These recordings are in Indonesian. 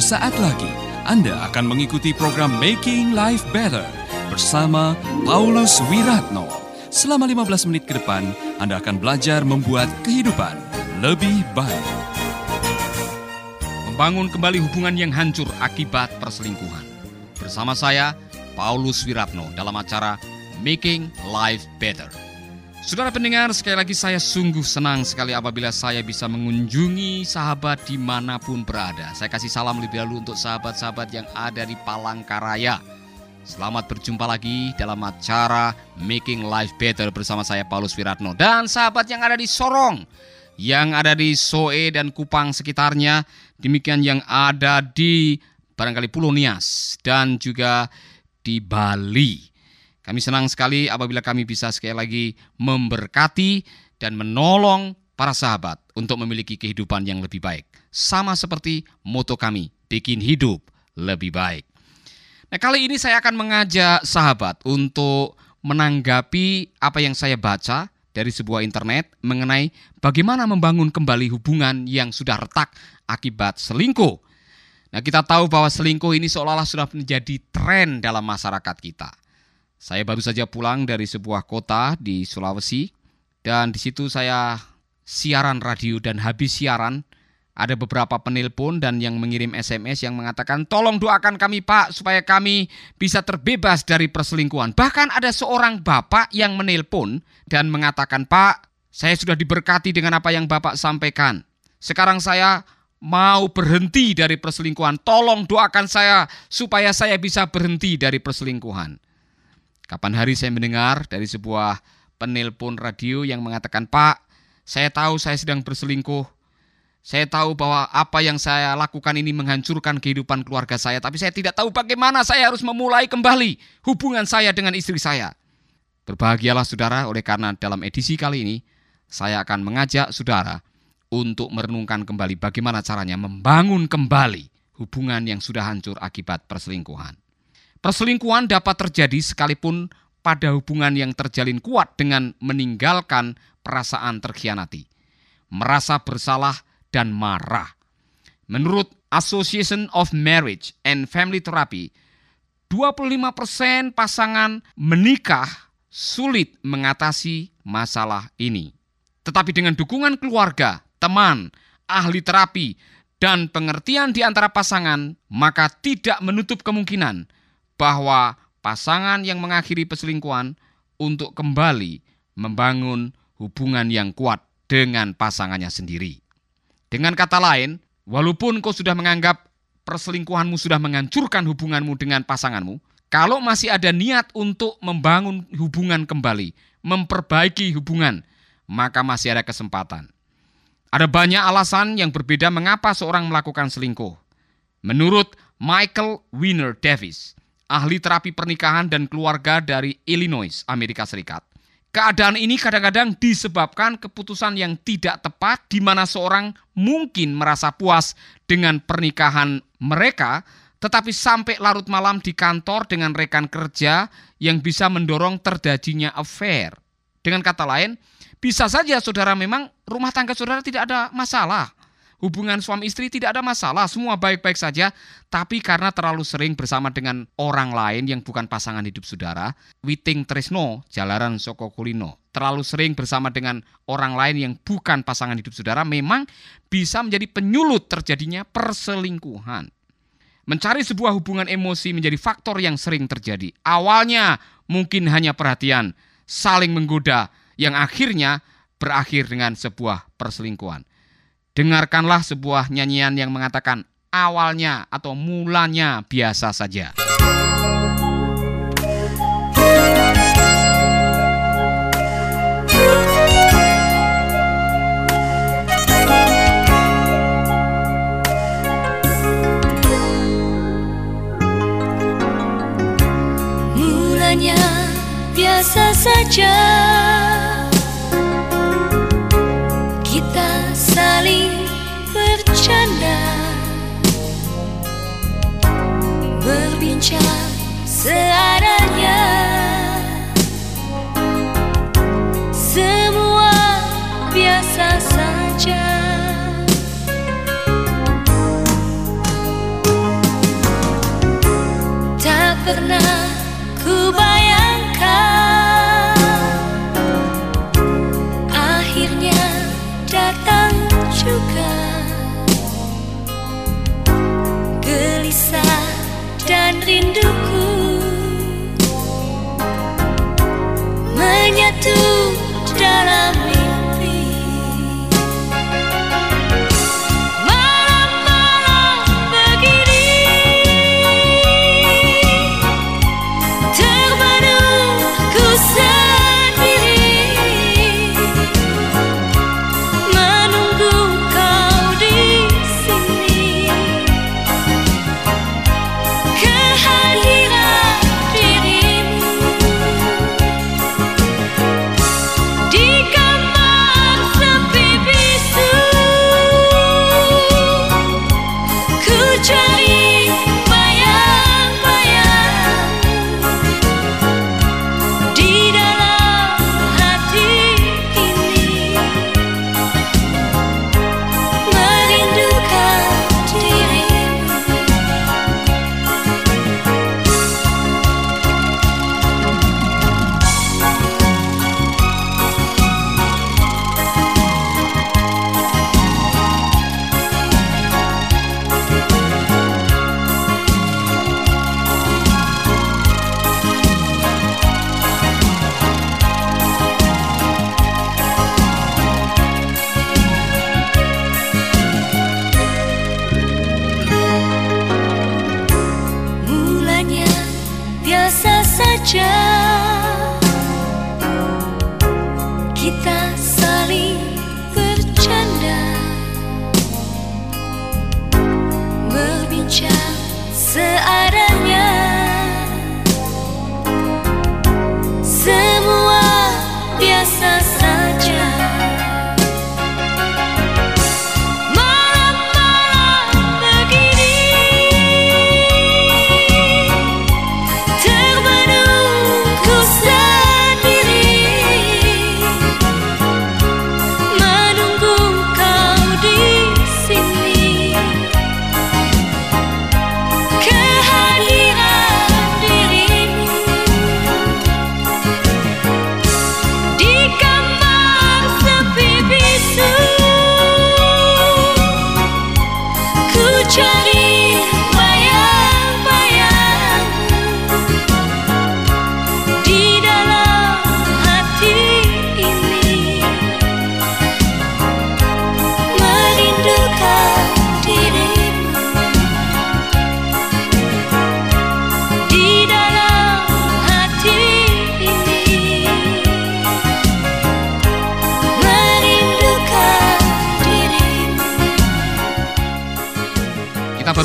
Sesaat lagi Anda akan mengikuti program Making Life Better bersama Paulus Wiratno. Selama 15 menit ke depan, Anda akan belajar membuat kehidupan lebih baik. Membangun kembali hubungan yang hancur akibat perselingkuhan. Bersama saya, Paulus Wiratno dalam acara Making Life Better. Saudara pendengar, sekali lagi saya sungguh senang sekali apabila saya bisa mengunjungi sahabat di mana pun berada. Saya kasih salam lebih dahulu untuk sahabat-sahabat yang ada di Palangkaraya. Selamat berjumpa lagi dalam acara Making Life Better bersama saya Paulus Wiratno. Dan sahabat yang ada di Sorong, yang ada di Soe dan Kupang sekitarnya, demikian yang ada di barangkali Pulau Nias dan juga di Bali. Kami senang sekali apabila kami bisa sekali lagi memberkati dan menolong para sahabat untuk memiliki kehidupan yang lebih baik. Sama seperti moto kami, bikin hidup lebih baik. Nah kali ini saya akan mengajak sahabat untuk menanggapi apa yang saya baca dari sebuah internet mengenai bagaimana membangun kembali hubungan yang sudah retak akibat selingkuh. Nah kita tahu bahwa selingkuh ini seolah-olah sudah menjadi tren dalam masyarakat kita. Saya baru saja pulang dari sebuah kota di Sulawesi dan di situ saya siaran radio dan habis siaran ada beberapa penelpon dan yang mengirim SMS yang mengatakan tolong doakan kami Pak supaya kami bisa terbebas dari perselingkuhan. Bahkan ada seorang bapak yang menelpon dan mengatakan Pak saya sudah diberkati dengan apa yang Bapak sampaikan. Sekarang saya mau berhenti dari perselingkuhan. Tolong doakan saya supaya saya bisa berhenti dari perselingkuhan. Kapan hari saya mendengar dari sebuah penelpon radio yang mengatakan, Pak, saya tahu saya sedang berselingkuh. Saya tahu bahwa apa yang saya lakukan ini menghancurkan kehidupan keluarga saya, tapi saya tidak tahu bagaimana saya harus memulai kembali hubungan saya dengan istri saya. Berbahagialah saudara, oleh karena dalam edisi kali ini, saya akan mengajak saudara untuk merenungkan kembali bagaimana caranya membangun kembali hubungan yang sudah hancur akibat perselingkuhan. Perselingkuhan dapat terjadi sekalipun pada hubungan yang terjalin kuat dengan meninggalkan perasaan terkhianati, merasa bersalah dan marah. Menurut Association of Marriage and Family Therapy, 25% pasangan menikah sulit mengatasi masalah ini. Tetapi dengan dukungan keluarga, teman, ahli terapi, dan pengertian di antara pasangan, maka tidak menutup kemungkinan bahwa pasangan yang mengakhiri perselingkuhan untuk kembali membangun hubungan yang kuat dengan pasangannya sendiri. Dengan kata lain, walaupun kau sudah menganggap perselingkuhanmu sudah menghancurkan hubunganmu dengan pasanganmu, kalau masih ada niat untuk membangun hubungan kembali, memperbaiki hubungan, maka masih ada kesempatan. Ada banyak alasan yang berbeda mengapa seorang melakukan selingkuh. Menurut Michael Winner Davis, ahli terapi pernikahan dan keluarga dari Illinois, Amerika Serikat. Keadaan ini kadang-kadang disebabkan keputusan yang tidak tepat di mana seorang mungkin merasa puas dengan pernikahan mereka, tetapi sampai larut malam di kantor dengan rekan kerja yang bisa mendorong terjadinya affair. Dengan kata lain, bisa saja saudara memang rumah tangga saudara tidak ada masalah, hubungan suami istri tidak ada masalah, semua baik-baik saja, tapi karena terlalu sering bersama dengan orang lain yang bukan pasangan hidup saudara, witing tresno, jalaran soko kulino, terlalu sering bersama dengan orang lain yang bukan pasangan hidup saudara, memang bisa menjadi penyulut terjadinya perselingkuhan. Mencari sebuah hubungan emosi menjadi faktor yang sering terjadi. Awalnya mungkin hanya perhatian, saling menggoda, yang akhirnya berakhir dengan sebuah perselingkuhan. Dengarkanlah sebuah nyanyian yang mengatakan awalnya atau mulanya biasa saja.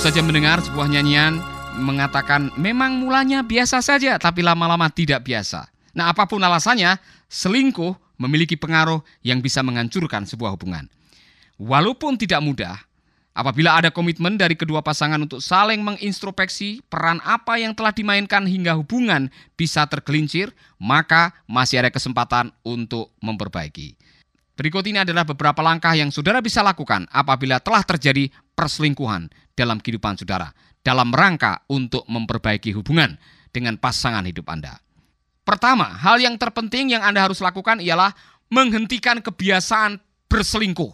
Saja mendengar sebuah nyanyian mengatakan memang mulanya biasa saja tapi lama-lama tidak biasa. Nah apa pun alasannya, selingkuh memiliki pengaruh yang bisa menghancurkan sebuah hubungan. Walaupun tidak mudah, apabila ada komitmen dari kedua pasangan untuk saling mengintrospeksi peran apa yang telah dimainkan hingga hubungan bisa tergelincir, maka masih ada kesempatan untuk memperbaiki. Berikut ini adalah beberapa langkah yang saudara bisa lakukan apabila telah terjadi perselingkuhan dalam kehidupan saudara, dalam rangka untuk memperbaiki hubungan dengan pasangan hidup Anda. Pertama, hal yang terpenting yang Anda harus lakukan ialah menghentikan kebiasaan berselingkuh.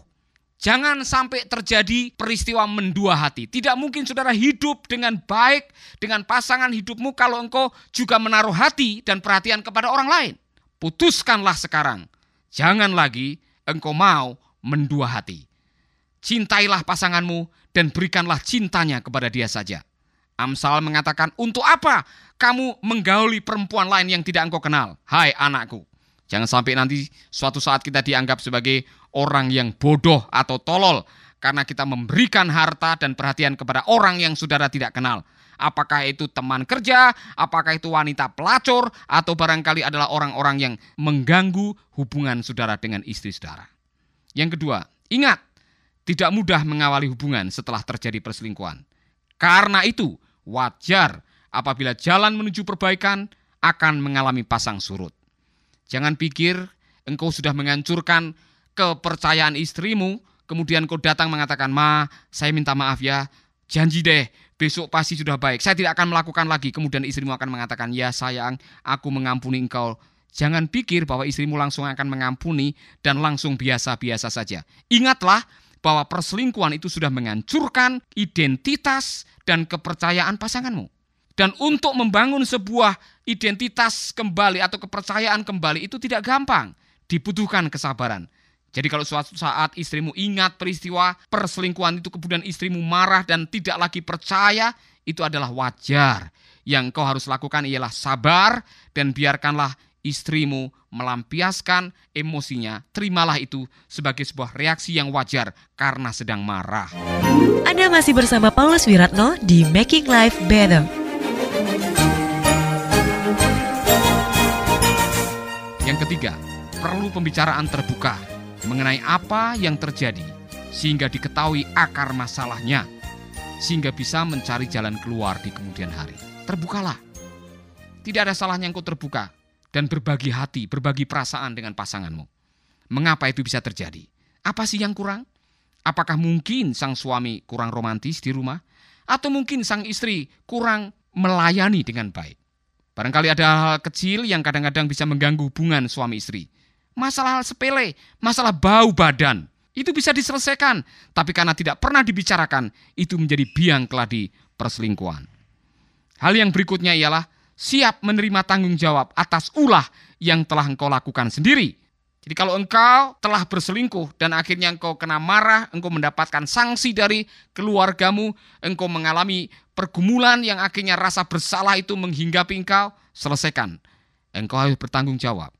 Jangan sampai terjadi peristiwa mendua hati. Tidak mungkin saudara hidup dengan baik dengan pasangan hidupmu kalau engkau juga menaruh hati dan perhatian kepada orang lain. Putuskanlah sekarang. Jangan lagi engkau mau mendua hati. Cintailah pasanganmu dan berikanlah cintanya kepada dia saja. Amsal mengatakan, untuk apa kamu menggauli perempuan lain yang tidak engkau kenal? Hai anakku, jangan sampai nanti suatu saat kita dianggap sebagai orang yang bodoh atau tolol karena kita memberikan harta dan perhatian kepada orang yang saudara tidak kenal. Apakah itu teman kerja, apakah itu wanita pelacur, atau barangkali adalah orang-orang yang mengganggu hubungan saudara dengan istri saudara. Yang kedua, ingat, tidak mudah mengawali hubungan setelah terjadi perselingkuhan. Karena itu, wajar apabila jalan menuju perbaikan akan mengalami pasang surut. Jangan pikir engkau sudah menghancurkan kepercayaan istrimu, kemudian kau datang mengatakan, "Ma, saya minta maaf ya. Janji deh, besok pasti sudah baik. Saya tidak akan melakukan lagi." Kemudian istrimu akan mengatakan, "Ya sayang, aku mengampuni engkau." Jangan pikir bahwa istrimu langsung akan mengampuni dan langsung biasa-biasa saja. Ingatlah bahwa perselingkuhan itu sudah menghancurkan identitas dan kepercayaan pasanganmu. Dan untuk membangun sebuah identitas kembali atau kepercayaan kembali itu tidak gampang. Dibutuhkan kesabaran. Jadi kalau suatu saat istrimu ingat peristiwa perselingkuhan itu kemudian istrimu marah dan tidak lagi percaya, itu adalah wajar. Yang kau harus lakukan ialah sabar dan biarkanlah istrimu melampiaskan emosinya. Terimalah itu sebagai sebuah reaksi yang wajar karena sedang marah. Anda masih bersama Paulus Wiratno di Making Life Better. Yang ketiga, perlu pembicaraan terbuka mengenai apa yang terjadi sehingga diketahui akar masalahnya sehingga bisa mencari jalan keluar di kemudian hari. Terbukalah. Tidak ada salahnya engkau terbuka dan berbagi hati, berbagi perasaan dengan pasanganmu. Mengapa itu bisa terjadi? Apa sih yang kurang? Apakah mungkin sang suami kurang romantis di rumah? Atau mungkin sang istri kurang melayani dengan baik? Barangkali ada hal kecil yang kadang-kadang bisa mengganggu hubungan suami istri. Masalah hal sepele, masalah bau badan, itu bisa diselesaikan. Tapi karena tidak pernah dibicarakan, itu menjadi biang keladi perselingkuhan. Hal yang berikutnya ialah siap menerima tanggung jawab atas ulah yang telah engkau lakukan sendiri. Jadi kalau engkau telah berselingkuh dan akhirnya engkau kena marah, engkau mendapatkan sanksi dari keluargamu, engkau mengalami pergumulan yang akhirnya rasa bersalah itu menghinggapi engkau, selesaikan. Engkau harus bertanggung jawab.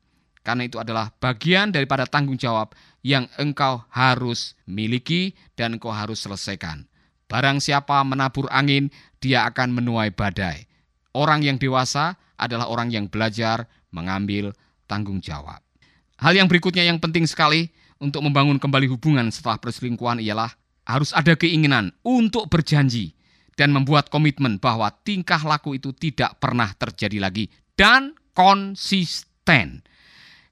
Karena itu adalah bagian daripada tanggung jawab yang engkau harus miliki dan engkau harus selesaikan. Barang siapa menabur angin, dia akan menuai badai. Orang yang dewasa adalah orang yang belajar mengambil tanggung jawab. Hal yang berikutnya yang penting sekali untuk membangun kembali hubungan setelah perselingkuhan ialah harus ada keinginan untuk berjanji dan membuat komitmen bahwa tingkah laku itu tidak pernah terjadi lagi dan konsisten.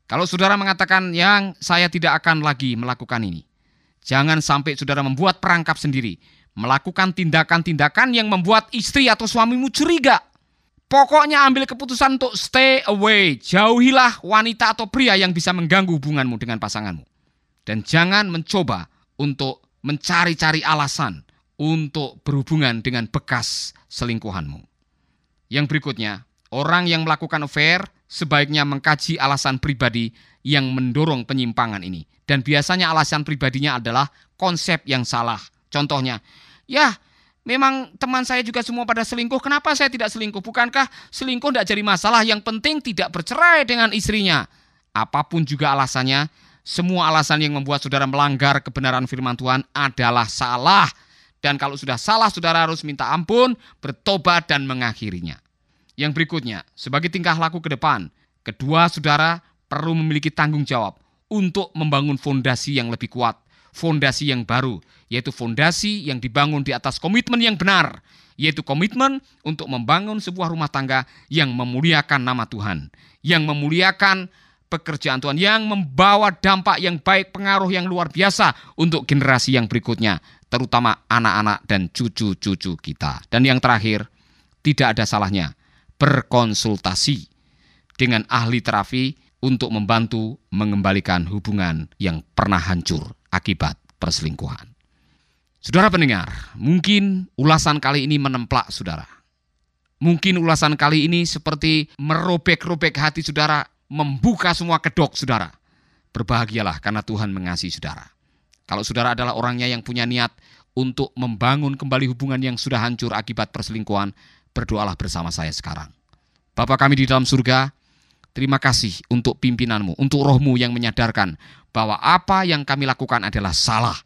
Kalau saudara mengatakan yang saya tidak akan lagi melakukan ini, jangan sampai saudara membuat perangkap sendiri, melakukan tindakan-tindakan yang membuat istri atau suamimu curiga. Pokoknya ambil keputusan untuk stay away, jauhilah wanita atau pria yang bisa mengganggu hubunganmu dengan pasanganmu. Dan jangan mencoba untuk mencari-cari alasan untuk berhubungan dengan bekas selingkuhanmu. Yang berikutnya, orang yang melakukan affair sebaiknya mengkaji alasan pribadi yang mendorong penyimpangan ini. Dan biasanya alasan pribadinya adalah konsep yang salah. Contohnya, ya memang teman saya juga semua pada selingkuh, kenapa saya tidak selingkuh? Bukankah selingkuh tidak jadi masalah, yang penting tidak bercerai dengan istrinya. Apa pun juga alasannya, semua alasan yang membuat saudara melanggar kebenaran firman Tuhan adalah salah. Dan kalau sudah salah, saudara harus minta ampun, bertobat, dan mengakhirinya. Yang berikutnya, sebagai tingkah laku ke depan, kedua saudara perlu memiliki tanggung jawab untuk membangun fondasi yang lebih kuat, fondasi yang baru, yaitu fondasi yang dibangun di atas komitmen yang benar, yaitu komitmen untuk membangun sebuah rumah tangga yang memuliakan nama Tuhan, yang memuliakan pekerjaan Tuhan, yang membawa dampak yang baik, pengaruh yang luar biasa untuk generasi yang berikutnya, terutama anak-anak dan cucu-cucu kita. Dan yang terakhir, tidak ada salahnya berkonsultasi dengan ahli terapi untuk membantu mengembalikan hubungan yang pernah hancur akibat perselingkuhan. Saudara pendengar, mungkin ulasan kali ini menemplak saudara. Mungkin ulasan kali ini seperti merobek-robek hati saudara, membuka semua kedok saudara. Berbahagialah karena Tuhan mengasihi saudara. Kalau saudara adalah orangnya yang punya niat untuk membangun kembali hubungan yang sudah hancur akibat perselingkuhan, berdoalah bersama saya sekarang. Bapa kami di dalam surga, terima kasih untuk pimpinanmu, untuk rohmu yang menyadarkan bahwa apa yang kami lakukan adalah salah.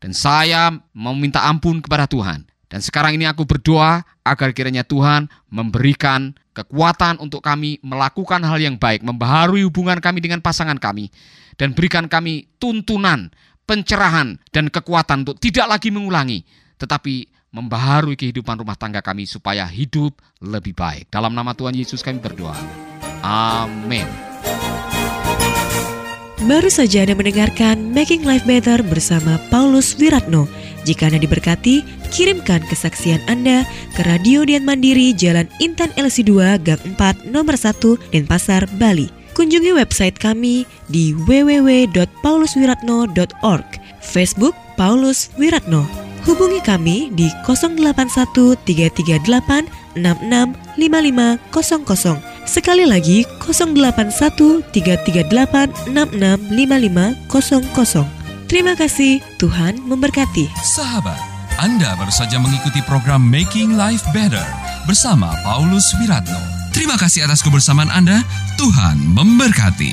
Dan saya meminta ampun kepada Tuhan. Dan sekarang ini aku berdoa agar kiranya Tuhan memberikan kekuatan untuk kami melakukan hal yang baik, membaharui hubungan kami dengan pasangan kami, dan berikan kami tuntunan, pencerahan, dan kekuatan untuk tidak lagi mengulangi, tetapi membaharui kehidupan rumah tangga kami supaya hidup lebih baik. Dalam nama Tuhan Yesus kami berdoa. Amin. Baru saja Anda mendengarkan Making Life Better bersama Paulus Wiratno. Jika Anda diberkati, kirimkan kesaksian Anda ke Radio Dian Mandiri Jalan Intan LC2 Gang 4 Nomor 1 Denpasar, Bali. Kunjungi website kami di www.pauluswiratno.org Facebook Paulus Wiratno Hubungi kami di 081 338 Sekali lagi 081338665500. Terima kasih, Tuhan memberkati. Sahabat, Anda baru saja mengikuti program Making Life Better bersama Paulus Wiratno. Terima kasih atas kebersamaan Anda. Tuhan memberkati.